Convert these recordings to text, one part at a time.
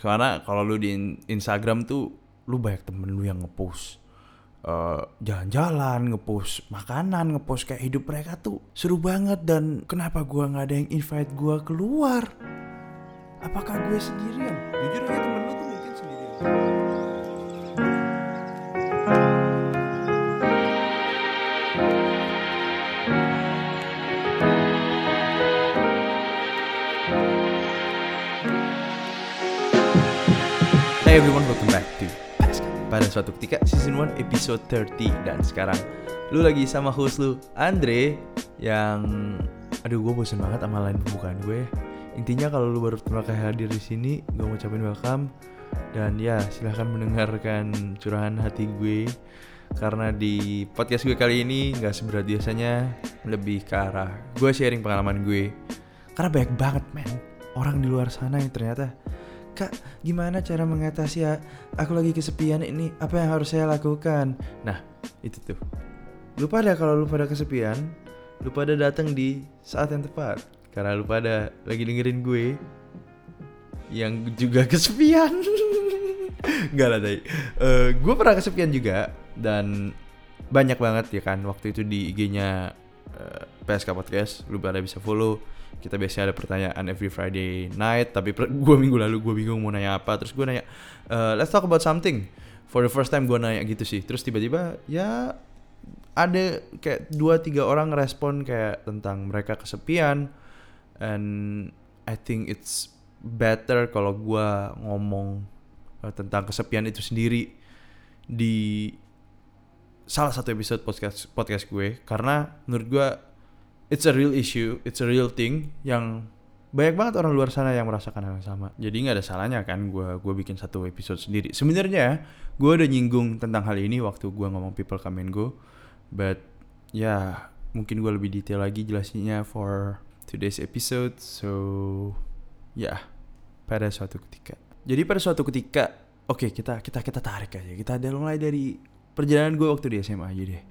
karena kalau lu di in- Instagram tuh lu banyak temen lu yang ngepost eh, jalan-jalan, ngepost makanan, ngepost kayak hidup mereka tuh seru banget dan kenapa gua nggak ada yang invite gua keluar? Apakah gue sendirian? Jujur aja temen lu tuh mungkin sendirian. Hey everyone, welcome back to Pada suatu ketika season 1 episode 30 Dan sekarang lu lagi sama host lu Andre Yang Aduh gue bosen banget sama line pembukaan gue. Intinya kalau lu baru pertama kali hadir di sini Gue mau ucapin welcome. Dan ya silahkan mendengarkan curahan hati gue. Karena di podcast gue kali ini nggak seberat biasanya Lebih ke arah gue sharing pengalaman gue. Karena banyak banget men Orang di luar sana yang ternyata Kak, gimana cara mengatasi ya? Aku lagi kesepian ini, apa yang harus saya lakukan? Nah, itu tuh. Lu pada kalau lu pada kesepian, lu pada datang di saat yang tepat. Karena lu pada lagi dengerin gue yang juga kesepian. Enggak lah, tadi. Eh, gue pernah kesepian juga dan banyak banget ya kan waktu itu di IG-nya eh, PSK Podcast, lu pada bisa follow kita biasanya ada pertanyaan every Friday night tapi gue minggu lalu gue bingung mau nanya apa. Terus gue nanya "Eh, let's talk about something. For the first time gue nanya gitu sih. Terus tiba-tiba ya ada kayak dua tiga orang respon kayak tentang mereka kesepian. And I think it's better kalau gue ngomong eh, tentang kesepian itu sendiri di salah satu episode podcast podcast gue. Karena menurut gue it's a real issue, it's a real thing yang banyak banget orang luar sana yang merasakan hal yang sama. Jadi nggak ada salahnya kan gue gue bikin satu episode sendiri. Sebenarnya gue udah nyinggung tentang hal ini waktu gue ngomong people come and go, but ya mungkin gue lebih detail lagi jelasinnya for today's episode. So ya pada suatu ketika. Jadi pada suatu ketika, oke kita kita kita tarik aja. Kita ada mulai dari perjalanan gue waktu di SMA aja deh.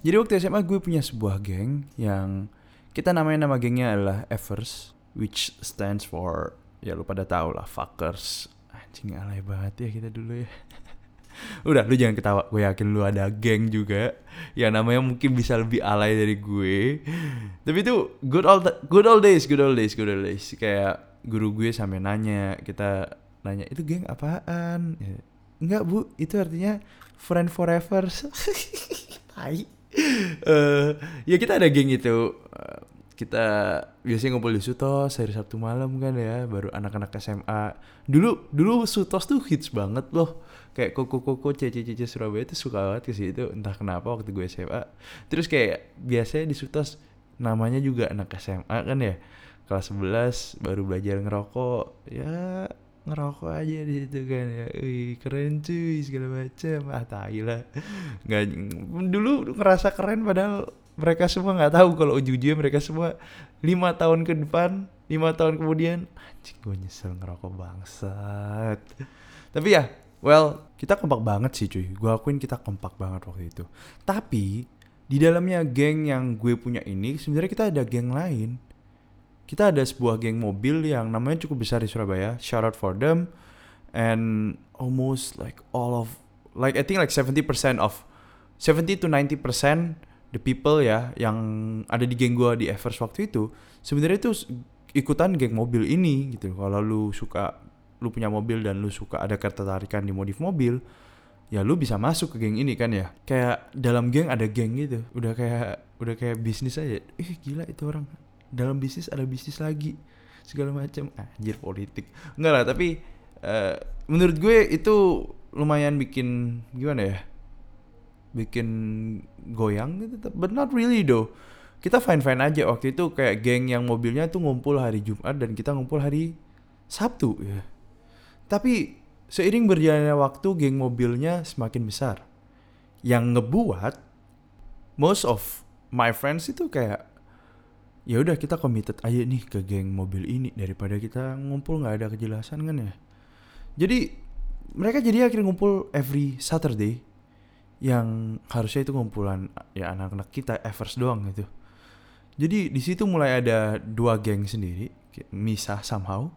Jadi waktu SMA gue punya sebuah geng yang kita namanya nama gengnya adalah Evers, which stands for ya lu pada tau lah fuckers. Anjing alay banget ya kita dulu ya. Udah lu jangan ketawa, gue yakin lu ada geng juga yang namanya mungkin bisa lebih alay dari gue. Tapi itu good old good old days, good old days, good old days. Kayak guru gue sampai nanya, kita nanya itu geng apaan? Ya, Enggak bu, itu artinya friend forever. Tai. Eh, ya kita ada geng itu. Kita biasanya ngumpul di Sutos hari Sabtu malam kan ya, baru anak-anak SMA. Dulu dulu Sutos tuh hits banget loh. Kayak koko-koko cece-cece Surabaya tuh suka banget ke situ, entah kenapa waktu gue SMA. Terus kayak biasanya di Sutos namanya juga anak SMA kan ya. Kelas 11 baru belajar ngerokok. Ya ngerokok aja di situ kan ya. Wih, keren cuy segala macam. Ah, tai lah. Nggak dulu ngerasa keren padahal mereka semua nggak tahu kalau ujung-ujungnya mereka semua lima tahun ke depan, lima tahun kemudian, anjing gue nyesel ngerokok bangsat. Tapi ya, well, kita kompak banget sih cuy. Gue akuin kita kompak banget waktu itu. Tapi di dalamnya geng yang gue punya ini, sebenarnya kita ada geng lain. Kita ada sebuah geng mobil yang namanya cukup besar di Surabaya. Shout out for them. And almost like all of like I think like 70% of 70 to 90% the people ya yang ada di geng gua di Evers waktu itu sebenarnya itu ikutan geng mobil ini gitu. Kalau lu suka lu punya mobil dan lu suka ada ketertarikan di modif mobil, ya lu bisa masuk ke geng ini kan ya. Kayak dalam geng ada geng gitu. Udah kayak udah kayak bisnis aja. Ih gila itu orang. Dalam bisnis ada bisnis lagi. Segala macam. Anjir politik. Enggak lah, tapi eh, menurut gue itu lumayan bikin gimana ya? Bikin goyang gitu but not really though. Kita fine fine aja. Waktu itu kayak geng yang mobilnya tuh ngumpul hari Jumat dan kita ngumpul hari Sabtu ya. Tapi seiring berjalannya waktu geng mobilnya semakin besar. Yang ngebuat most of my friends itu kayak ya udah kita committed aja nih ke geng mobil ini daripada kita ngumpul nggak ada kejelasan kan ya. Jadi mereka jadi akhirnya ngumpul every Saturday yang harusnya itu ngumpulan ya anak-anak kita Evers doang gitu. Jadi di situ mulai ada dua geng sendiri, misah somehow.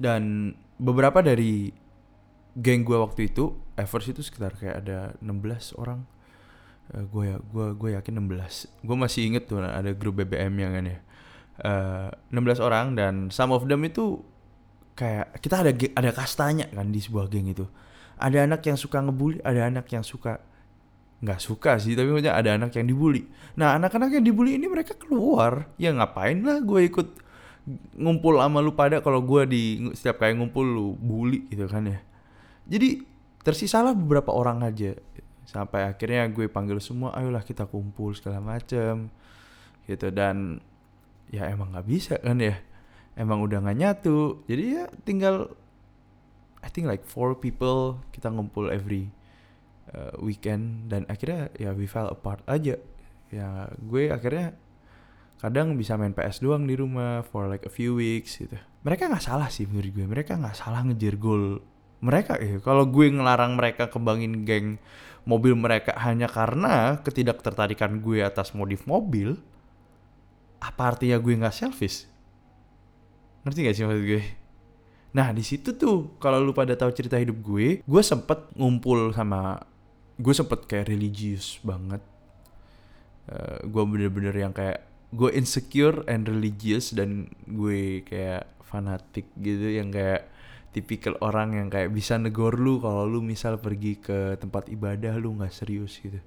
Dan beberapa dari geng gue waktu itu Evers itu sekitar kayak ada 16 orang uh, gue ya gue gue yakin 16 gue masih inget tuh ada grup BBM yang kan ya uh, 16 orang dan some of them itu kayak kita ada ada kastanya kan di sebuah geng itu ada anak yang suka ngebully ada anak yang suka nggak suka sih tapi maksudnya ada anak yang dibully. Nah anak-anak yang dibully ini mereka keluar. Ya ngapain lah gue ikut ngumpul sama lu pada kalau gue di setiap kali ngumpul lu bully gitu kan ya. Jadi tersisalah beberapa orang aja. Sampai akhirnya gue panggil semua ayolah kita kumpul segala macem gitu. Dan ya emang nggak bisa kan ya. Emang udah nggak nyatu. Jadi ya tinggal I think like four people kita ngumpul every uh, weekend. Dan akhirnya ya we fell apart aja. Ya gue akhirnya kadang bisa main PS doang di rumah for like a few weeks gitu. Mereka nggak salah sih menurut gue. Mereka nggak salah ngejar gol mereka eh kalau gue ngelarang mereka kembangin geng mobil mereka hanya karena ketidaktertarikan gue atas modif mobil apa artinya gue nggak selfish? Ngerti gak sih maksud gue nah di situ tuh kalau lu pada tahu cerita hidup gue gue sempet ngumpul sama gue sempet kayak religius banget. Uh, gue bener-bener yang kayak gue insecure and religious dan gue kayak fanatik gitu yang kayak tipikal orang yang kayak bisa negor lu kalau lu misal pergi ke tempat ibadah lu nggak serius gitu.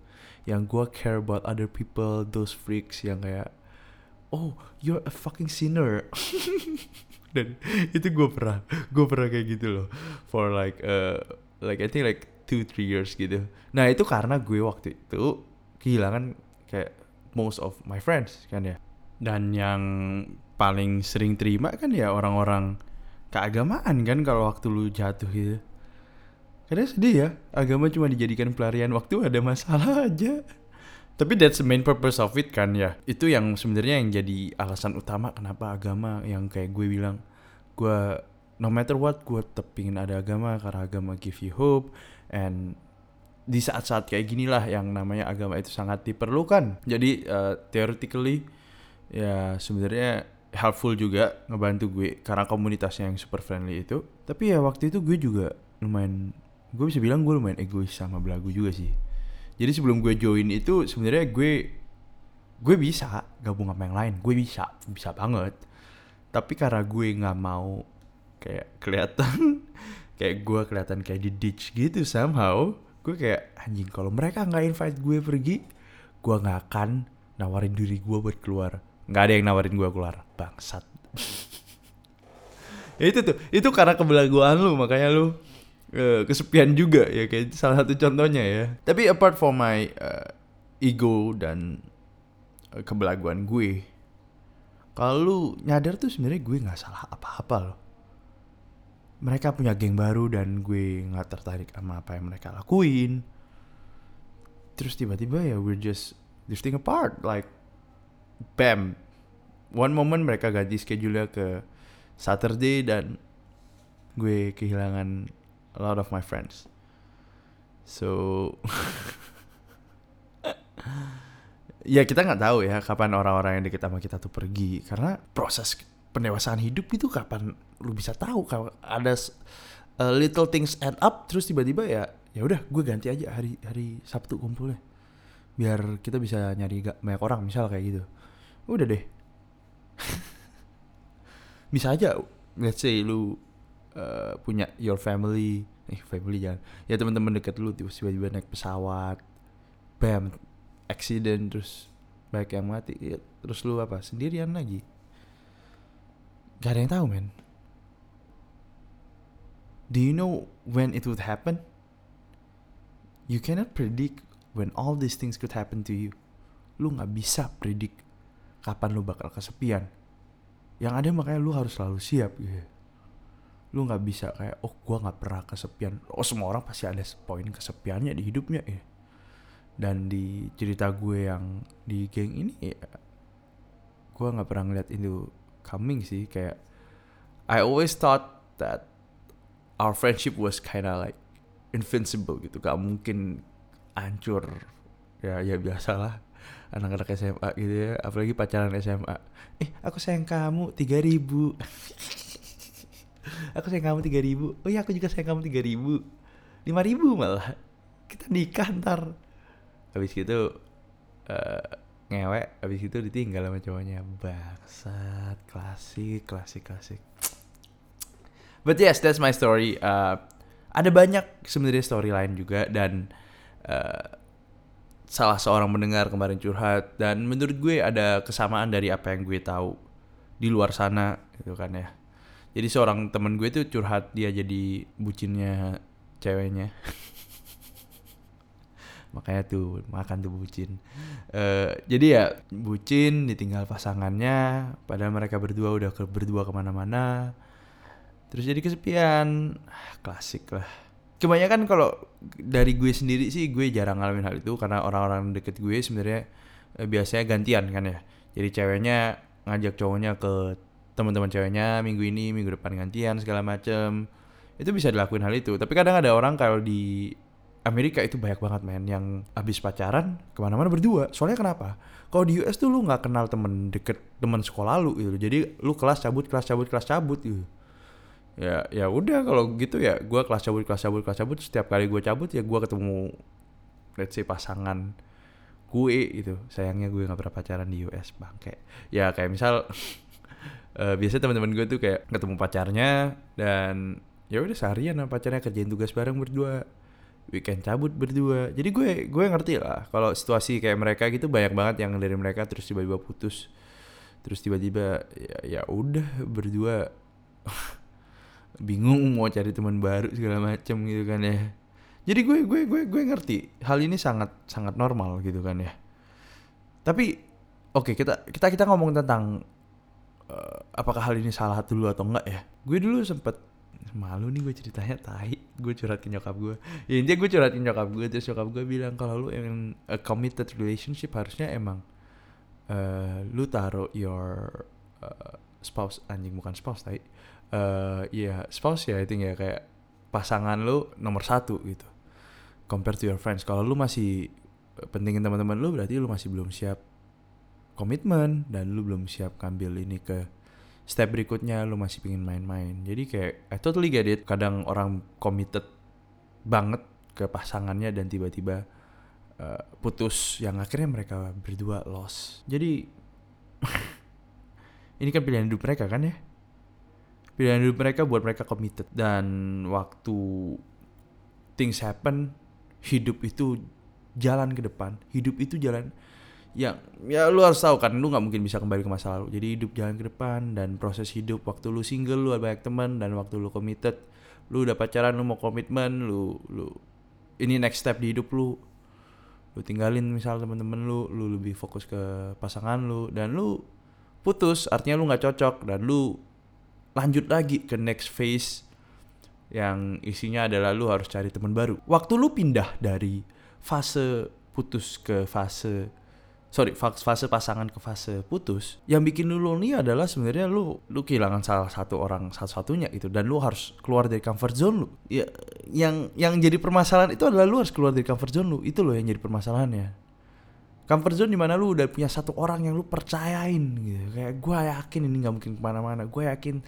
Yang gue care about other people those freaks yang kayak oh you're a fucking sinner. Dan itu gue pernah gue pernah kayak gitu loh. For like uh, like I think like two three years gitu. Nah itu karena gue waktu itu kehilangan kayak most of my friends kan ya. Dan yang paling sering terima kan ya orang-orang keagamaan kan kalau waktu lu jatuh gitu karena sedih ya agama cuma dijadikan pelarian waktu ada masalah aja tapi that's the main purpose of it kan ya itu yang sebenarnya yang jadi alasan utama kenapa agama yang kayak gue bilang gue no matter what gue tetap pingin ada agama karena agama give you hope and di saat-saat kayak gini lah yang namanya agama itu sangat diperlukan. Jadi uh, theoretically ya sebenarnya helpful juga ngebantu gue karena komunitasnya yang super friendly itu. Tapi ya waktu itu gue juga lumayan gue bisa bilang gue lumayan egois sama belagu juga sih. Jadi sebelum gue join itu sebenarnya gue gue bisa gabung sama yang lain, gue bisa, bisa banget. Tapi karena gue nggak mau kayak kelihatan kayak gue kelihatan kayak di ditch gitu somehow gue kayak anjing kalau mereka nggak invite gue pergi gue nggak akan nawarin diri gue buat keluar. Nggak ada yang nawarin gue keluar. Bangsat. Ya itu tuh itu karena kebelaguan lu makanya lu uh, kesepian juga ya kayak salah satu contohnya ya. Tapi apart from my uh, ego dan uh, kebelaguan gue kalau nyadar tuh sebenarnya gue nggak salah apa-apa loh. Mereka punya geng baru dan gue nggak tertarik sama apa yang mereka lakuin. Terus tiba-tiba ya we're just drifting apart like bam. One moment mereka ganti schedule ke Saturday dan gue kehilangan a lot of my friends. So ya kita nggak tahu ya kapan orang-orang yang deket sama kita tuh pergi. Karena proses pendewasaan hidup itu kapan lu bisa tahu kalau ada uh, little things add up terus tiba-tiba ya ya udah gue ganti aja hari hari Sabtu kumpulnya. Biar kita bisa nyari gak banyak orang misal kayak gitu. Udah deh. Bisa aja let's say lu uh, punya your family eh family jangan ya teman-teman deket lu tiba-tiba naik pesawat bam accident terus baik yang mati ya, terus lu apa sendirian lagi gak ada yang tahu men do you know when it would happen? You cannot predict when all these things could happen to you. Lu nggak bisa predict kapan lu bakal kesepian. Yang ada makanya lu harus selalu siap gitu. Lu nggak bisa kayak, oh gua nggak pernah kesepian. Oh semua orang pasti ada poin kesepiannya di hidupnya ya. Dan di cerita gue yang di geng ini ya, gue nggak pernah ngeliat itu coming sih kayak I always thought that our friendship was kinda like invincible gitu gak mungkin hancur ya ya biasalah anak-anak SMA gitu ya apalagi pacaran SMA eh aku sayang kamu tiga ribu aku sayang kamu tiga ribu. Oh iya aku juga sayang kamu tiga ribu. lima ribu malah. Kita nikah ntar. Habis gitu uh, ngewek. Habis itu ditinggal sama cowoknya. Bangsat klasik klasik klasik. But yes that's my story. Uh, ada banyak sebenarnya story lain juga dan uh, salah seorang mendengar kemarin curhat dan menurut gue ada kesamaan dari apa yang gue tahu di luar sana gitu kan ya jadi seorang temen gue tuh curhat dia jadi bucinnya ceweknya. Makanya tuh makan tuh bucin. Uh, jadi ya bucin ditinggal pasangannya padahal mereka berdua udah ke, berdua ke mana-mana. Terus jadi kesepian. Ah, klasik lah. Kebanyakan kalau dari gue sendiri sih gue jarang ngalamin hal itu karena orang-orang deket gue sebenarnya eh, biasanya gantian kan ya. Jadi ceweknya ngajak cowoknya ke teman-teman ceweknya minggu ini minggu depan gantian segala macem itu bisa dilakuin hal itu tapi kadang ada orang kalau di Amerika itu banyak banget men yang habis pacaran ke mana-mana berdua. Soalnya kenapa? Kalau di US tuh lu nggak kenal temen deket temen sekolah lu gitu. Jadi lu kelas cabut kelas cabut kelas cabut gitu. Ya ya udah kalau gitu ya gue kelas cabut kelas cabut kelas cabut setiap kali gue cabut ya gue ketemu let's say pasangan gue gitu. Sayangnya gue nggak pernah pacaran di US bangke. Ya kayak misal uh, biasanya teman-teman gue tuh kayak ketemu pacarnya dan ya udah seharian sama pacarnya kerjain tugas bareng berdua. Weekend cabut berdua. Jadi gue gue ngerti lah kalau situasi kayak mereka gitu banyak banget yang dari mereka terus tiba-tiba putus. Terus tiba-tiba ya ya udah berdua bingung mau cari teman baru segala macam gitu kan ya. Jadi gue gue gue gue ngerti hal ini sangat sangat normal gitu kan ya. Tapi oke okay, kita kita kita ngomong tentang uh, apakah hal ini salah dulu atau enggak ya? Gue dulu sempet malu nih gue ceritanya tai. Gue curhat ke nyokap gue. Ya intinya gue curhat ke nyokap gue terus nyokap gue bilang kalau lu emang a committed relationship harusnya emang uh, lu taruh your uh, spouse anjing bukan spouse tai. Uh, ya yeah, spouse ya itu ya kayak pasangan lu nomor satu gitu compare to your friends. Kalau lu masih pentingin teman-teman lu berarti lu masih belum siap komitmen dan lu belum siap ngambil ini ke step berikutnya lu masih pingin main-main. Jadi kayak I totally get it. Kadang orang committed banget ke pasangannya dan tiba-tiba uh, putus yang akhirnya mereka berdua lost. Jadi ini kan pilihan hidup mereka kan ya? Pilihan hidup mereka buat mereka committed. Dan waktu things happen hidup itu jalan ke depan. Hidup itu jalan ya ya lu harus tahu kan lu nggak mungkin bisa kembali ke masa lalu. Jadi hidup jalan ke depan dan proses hidup waktu lu single lu ada banyak teman dan waktu lu committed lu udah pacaran lu mau komitmen lu lu ini next step di hidup lu. Lu tinggalin misal temen-temen lu lu lebih fokus ke pasangan lu dan lu putus artinya lu nggak cocok dan lu lanjut lagi ke next phase yang isinya adalah lu harus cari teman baru. Waktu lu pindah dari fase putus ke fase sorry fase pasangan ke fase putus yang bikin lu lonely adalah sebenarnya lu lu kehilangan salah satu orang satu-satunya itu dan lu harus keluar dari comfort zone lu. Ya yang yang jadi permasalahan itu adalah lu harus keluar dari comfort zone lu. Itu loh yang jadi permasalahannya. Comfort zone di mana lu udah punya satu orang yang lu percayain gitu. Kayak gue yakin ini nggak mungkin ke mana-mana. Gue yakin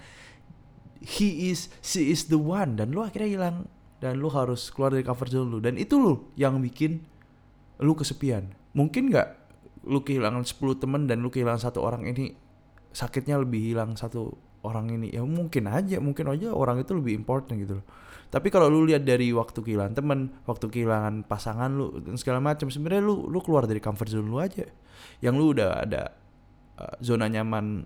he is she is the one. Dan lu akhirnya hilang. Dan lu harus keluar dari comfort zone lu. Dan itu lu yang bikin lu kesepian. Mungkin nggak lu kehilangan 10 temen dan lu kehilangan satu orang ini sakitnya lebih hilang satu orang ini. Ya mungkin aja mungkin aja orang itu lebih important gitu loh. Tapi kalau lu lihat dari waktu kehilangan temen waktu kehilangan pasangan lu dan segala macam sebenarnya lu lu keluar dari comfort zone lu aja. Yang lu udah ada uh, zona nyaman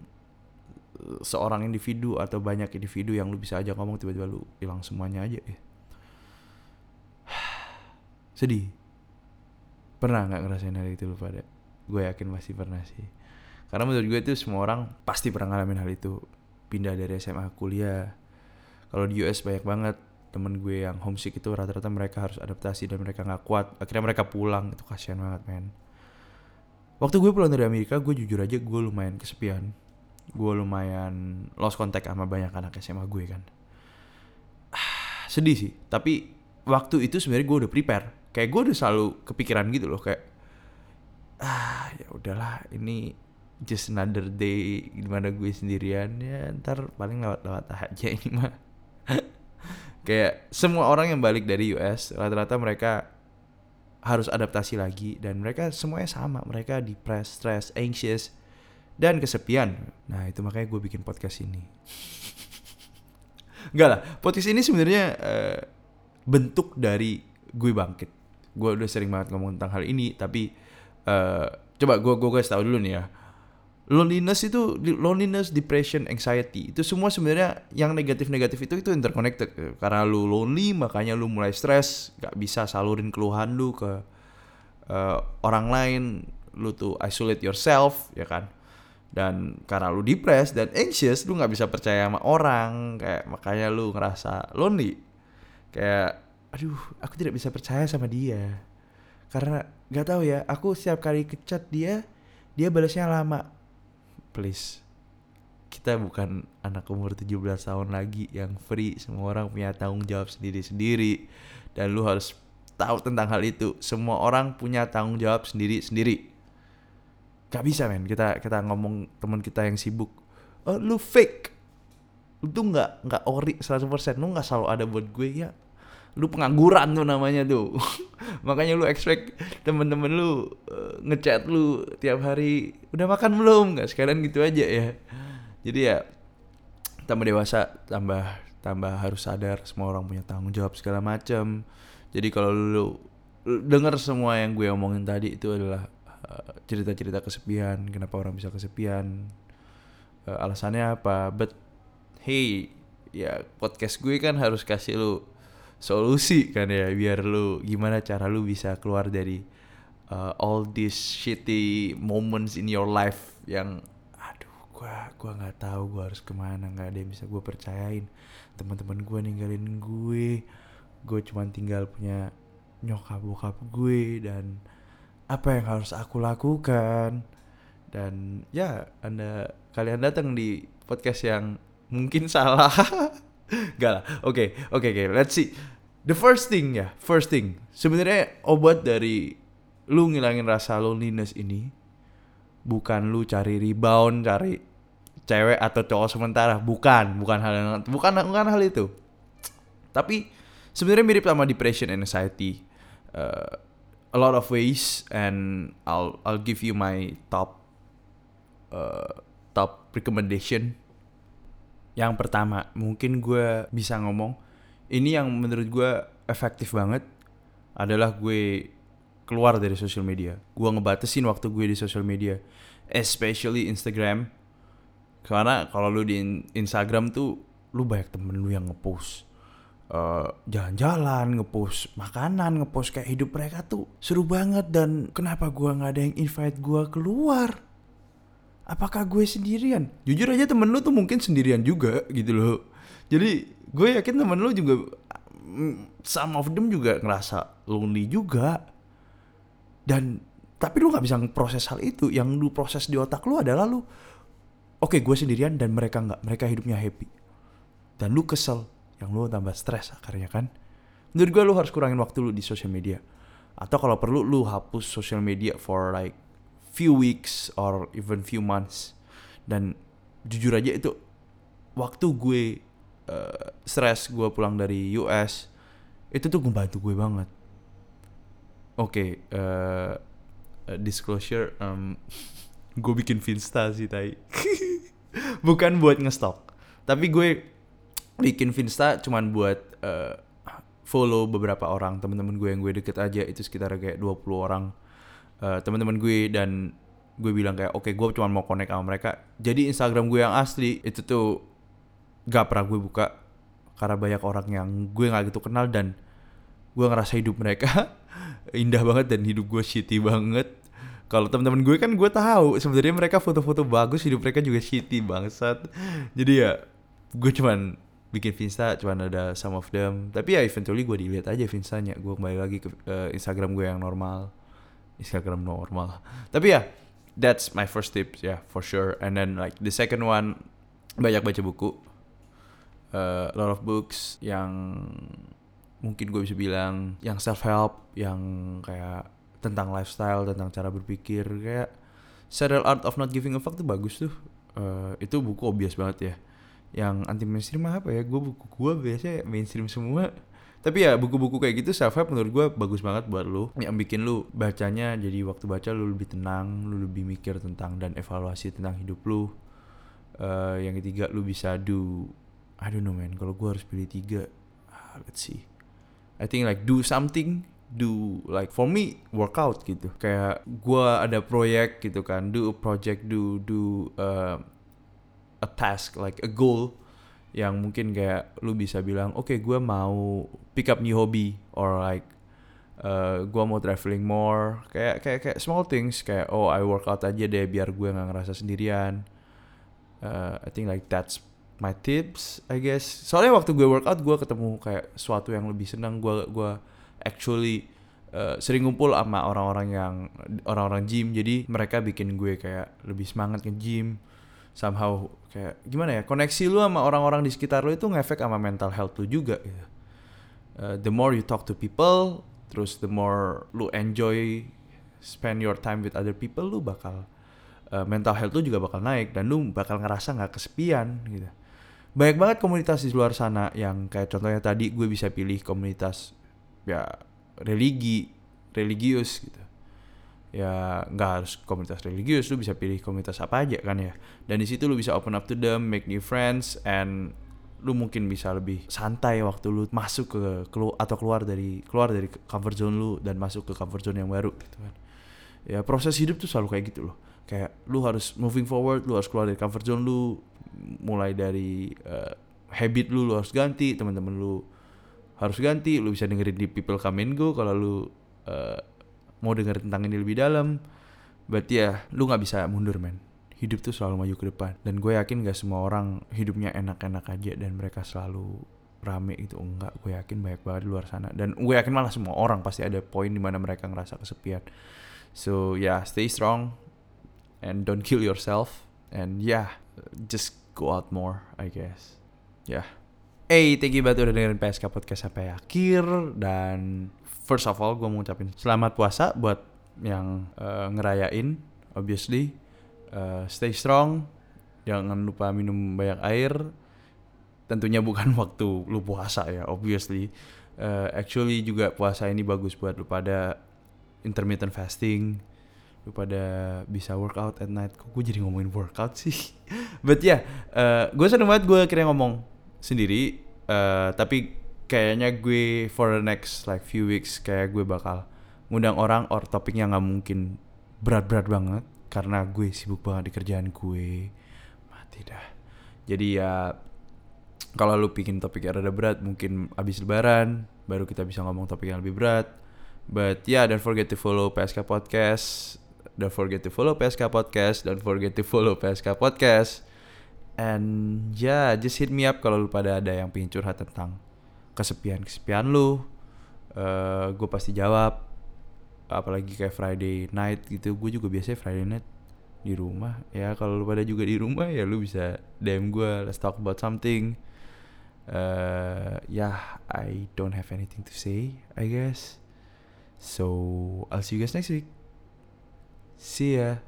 uh, seorang individu atau banyak individu yang lu bisa aja ngomong tiba-tiba lu hilang semuanya aja ya. Sedih. Pernah nggak ngerasain hal itu lu pada gue yakin masih pernah sih. Karena menurut gue itu semua orang pasti pernah ngalamin hal itu. Pindah dari SMA kuliah. Kalau di US banyak banget temen gue yang homesick itu rata-rata mereka harus adaptasi dan mereka nggak kuat. Akhirnya mereka pulang. Itu kasihan banget men. Waktu gue pulang dari Amerika gue jujur aja gue lumayan kesepian. Gue lumayan lost contact sama banyak anak SMA gue kan. Ah, sedih sih. Tapi waktu itu sebenarnya gue udah prepare. Kayak gue udah selalu kepikiran gitu loh. Kayak ah ya udahlah ini just another day di mana gue sendirian. Ya ntar paling lewat-lewat aja ini mah. Kayak semua orang yang balik dari US rata-rata mereka harus adaptasi lagi dan mereka semuanya sama. Mereka depressed, stress, anxious dan kesepian. Nah itu makanya gue bikin podcast ini. Enggak lah podcast ini sebenarnya uh, bentuk dari gue bangkit. Gue udah sering banget ngomong tentang hal ini tapi uh, coba gue gue kasih tau dulu nih ya loneliness itu loneliness, depression, anxiety itu semua sebenarnya yang negatif-negatif itu itu interconnected karena lu lonely makanya lu mulai stres, gak bisa salurin keluhan lu ke uh, orang lain, lu tuh isolate yourself ya kan. Dan karena lu depressed dan anxious, lu nggak bisa percaya sama orang, kayak makanya lu ngerasa lonely. Kayak aduh, aku tidak bisa percaya sama dia. Karena gak tahu ya, aku setiap kali kecat dia, dia balasnya lama. Please. Kita bukan anak umur 17 tahun lagi yang free. Semua orang punya tanggung jawab sendiri-sendiri. Dan lu harus tahu tentang hal itu. Semua orang punya tanggung jawab sendiri-sendiri. Gak bisa men. Kita kita ngomong teman kita yang sibuk. Oh, lu fake. Lu tuh nggak nggak ori 100% lu nggak selalu ada buat gue ya lu pengangguran tuh namanya tuh. Makanya lu expect temen-temen lu uh, ngechat lu tiap hari udah makan belum? Nggak sekalian gitu aja ya. Jadi ya tambah dewasa tambah tambah harus sadar semua orang punya tanggung jawab segala macam jadi kalau lu dengar semua yang gue omongin tadi itu adalah eh, cerita-cerita kesepian kenapa orang bisa kesepian uh, alasannya apa. But hey ya podcast gue kan harus kasih lu solusi kan ya biar lu gimana cara lu bisa keluar dari uh, all these shitty moments in your life yang aduh gua gua nggak tahu gua harus ke mana nggak ada yang bisa gua percayain. Teman-teman gua ninggalin gue gue cuma tinggal punya nyokap bokap gue dan apa yang harus aku lakukan? Dan ya anda kalian datang di podcast yang mungkin salah Gak lah. Oke, okay, oke, okay, oke. Okay. Let's see. The first thing ya, first thing. Sebenarnya obat dari lu ngilangin rasa loneliness ini bukan lu cari rebound, cari cewek atau cowok sementara, bukan, bukan hal yang bukan bukan hal itu. Tapi sebenarnya mirip sama depression and anxiety. Uh, a lot of ways and I'll I'll give you my top uh, top recommendation yang pertama, mungkin gue bisa ngomong, ini yang menurut gue efektif banget adalah gue keluar dari social media. Gue ngebatasin waktu gue di social media, especially Instagram. Karena kalau lu di Instagram tuh, lu banyak temen lu yang ngepost uh, jalan-jalan, ngepost makanan, ngepost kayak hidup mereka tuh seru banget dan kenapa gue nggak ada yang invite gue keluar? Apakah gue sendirian? Jujur aja temen lu tuh mungkin sendirian juga gitu loh. Jadi gue yakin temen lu juga mm, some of them juga ngerasa lonely juga. Dan tapi lu nggak bisa proses hal itu. Yang lu proses di otak lu adalah lu oke okay, gue sendirian dan mereka nggak mereka hidupnya happy. Dan lu kesel yang lu tambah stres akhirnya kan. Menurut gue lu harus kurangin waktu lu di sosial media. Atau kalau perlu lu hapus social media for like few weeks or even few months. Dan jujur aja itu waktu gue uh, stres gue pulang dari US itu tuh membantu gue banget. Oke okay, uh, eh, disclosure um, gue bikin Finsta sih tai. Bukan buat ngestok tapi gue bikin Finsta cuman buat uh, follow beberapa orang teman-teman gue yang gue deket aja itu sekitar kayak 20 orang uh, teman-teman gue dan gue bilang kayak oke okay, gue cuma mau connect sama mereka. Jadi Instagram gue yang asli itu tuh gak pernah gue buka karena banyak orang yang gue nggak gitu kenal dan gue ngerasa hidup mereka indah banget dan hidup gue shitty banget. Kalau teman-teman gue kan gue tahu sebenarnya mereka foto-foto bagus hidup mereka juga shitty bangsat. Jadi ya gue cuman bikin Finsta cuman ada some of them. Tapi ya eventually gue dilihat aja Finstanya gue kembali lagi ke uh, Instagram gue yang normal Instagram normal tapi ya that's my first tip yeah for sure and then like the second one banyak baca buku uh, lot of books yang mungkin gue bisa bilang yang self help yang kayak tentang lifestyle tentang cara berpikir kayak Serial Art of Not Giving a Fuck tuh bagus tuh. Uh, itu buku obvious banget ya. Yang anti mainstream apa ya? Gue buku gue biasanya mainstream semua. Tapi ya buku-buku kayak gitu self help menurut gue bagus banget buat lu. Yang bikin lu bacanya jadi waktu baca lu lebih tenang, lu lebih mikir tentang dan evaluasi tentang hidup lu. Uh, yang ketiga lu bisa do I don't know man. Kalau gue harus pilih tiga, uh, let's see. I think like do something do like for me workout gitu kayak gua ada proyek gitu kan do a project do do uh, a task like a goal yang mungkin kayak lu bisa bilang oke okay, gue mau pick up new hobby or like uh, gue mau traveling more. Kayak kayak kayak small things kayak oh I workout aja deh biar gue nggak ngerasa sendirian. Uh, I think like that's my tips I guess. Soalnya waktu gue workout gue ketemu kayak sesuatu yang lebih senang gue gue actually uh, sering ngumpul sama orang-orang yang orang-orang gym. Jadi mereka bikin gue kayak lebih semangat ke gym somehow kayak gimana ya koneksi lu sama orang-orang di sekitar lu itu ngefek sama mental health lu juga gitu. Uh, the more you talk to people terus the more lu enjoy spend your time with other people lu bakal uh, mental health lu juga bakal naik dan lu bakal ngerasa nggak kesepian gitu banyak banget komunitas di luar sana yang kayak contohnya tadi gue bisa pilih komunitas ya religi religius gitu ya nggak harus komunitas religius lu bisa pilih komunitas apa aja kan ya. Dan di situ lu bisa open up to them make new friends and lu mungkin bisa lebih santai waktu lu masuk ke kelu atau keluar dari keluar dari comfort zone lu dan masuk ke comfort zone yang baru gitu kan. Ya proses hidup tuh selalu kayak gitu loh. Kayak lu harus moving forward lu harus keluar dari comfort zone lu mulai dari uh, habit lu lu harus ganti teman-teman lu harus ganti lu bisa dengerin di People Come Go kalau lu uh, mau denger tentang ini lebih dalam berarti ya lu nggak bisa mundur men. Hidup tuh selalu maju ke depan. Dan gue yakin gak semua orang hidupnya enak-enak aja dan mereka selalu rame itu enggak gue yakin banyak banget di luar sana. Dan gue yakin malah semua orang pasti ada poin di mana mereka ngerasa kesepian. So yeah, stay strong and don't kill yourself. And yeah just go out more I guess. Yeah. Hey, thank you banget udah dengerin PSK Podcast sampai akhir. Dan first of all gue mau ngucapin selamat puasa buat yang uh, ngerayain obviously. Uh, stay strong jangan lupa minum banyak air. Tentunya bukan waktu lu puasa ya obviously. Uh, actually juga puasa ini bagus buat lu pada intermittent fasting lu pada bisa workout at night. Kok gue jadi ngomongin workout sih? But ya yeah, uh, gue seneng banget gue kira ngomong sendiri. Uh, tapi kayaknya gue for the next like few weeks kayak gue bakal ngundang orang or topiknya nggak mungkin berat-berat banget karena gue sibuk banget di kerjaan gue. Mati dah. Jadi ya kalau lu bikin topik yang rada berat mungkin abis lebaran baru kita bisa ngomong topik yang lebih berat. But yeah don't forget to follow PSK Podcast. Don't forget to follow PSK Podcast. Don't forget to follow PSK Podcast. And yeah, just hit me up kalau lu pada ada yang pengen curhat tentang kesepian-kesepian lu. Uh, gue pasti jawab. Apalagi kayak Friday night gitu. Gue juga biasanya Friday night di rumah. Ya kalau lu pada juga di rumah ya lu bisa DM gue. Let's talk about something. Uh, yeah, I don't have anything to say, I guess. So I'll see you guys next week. See ya.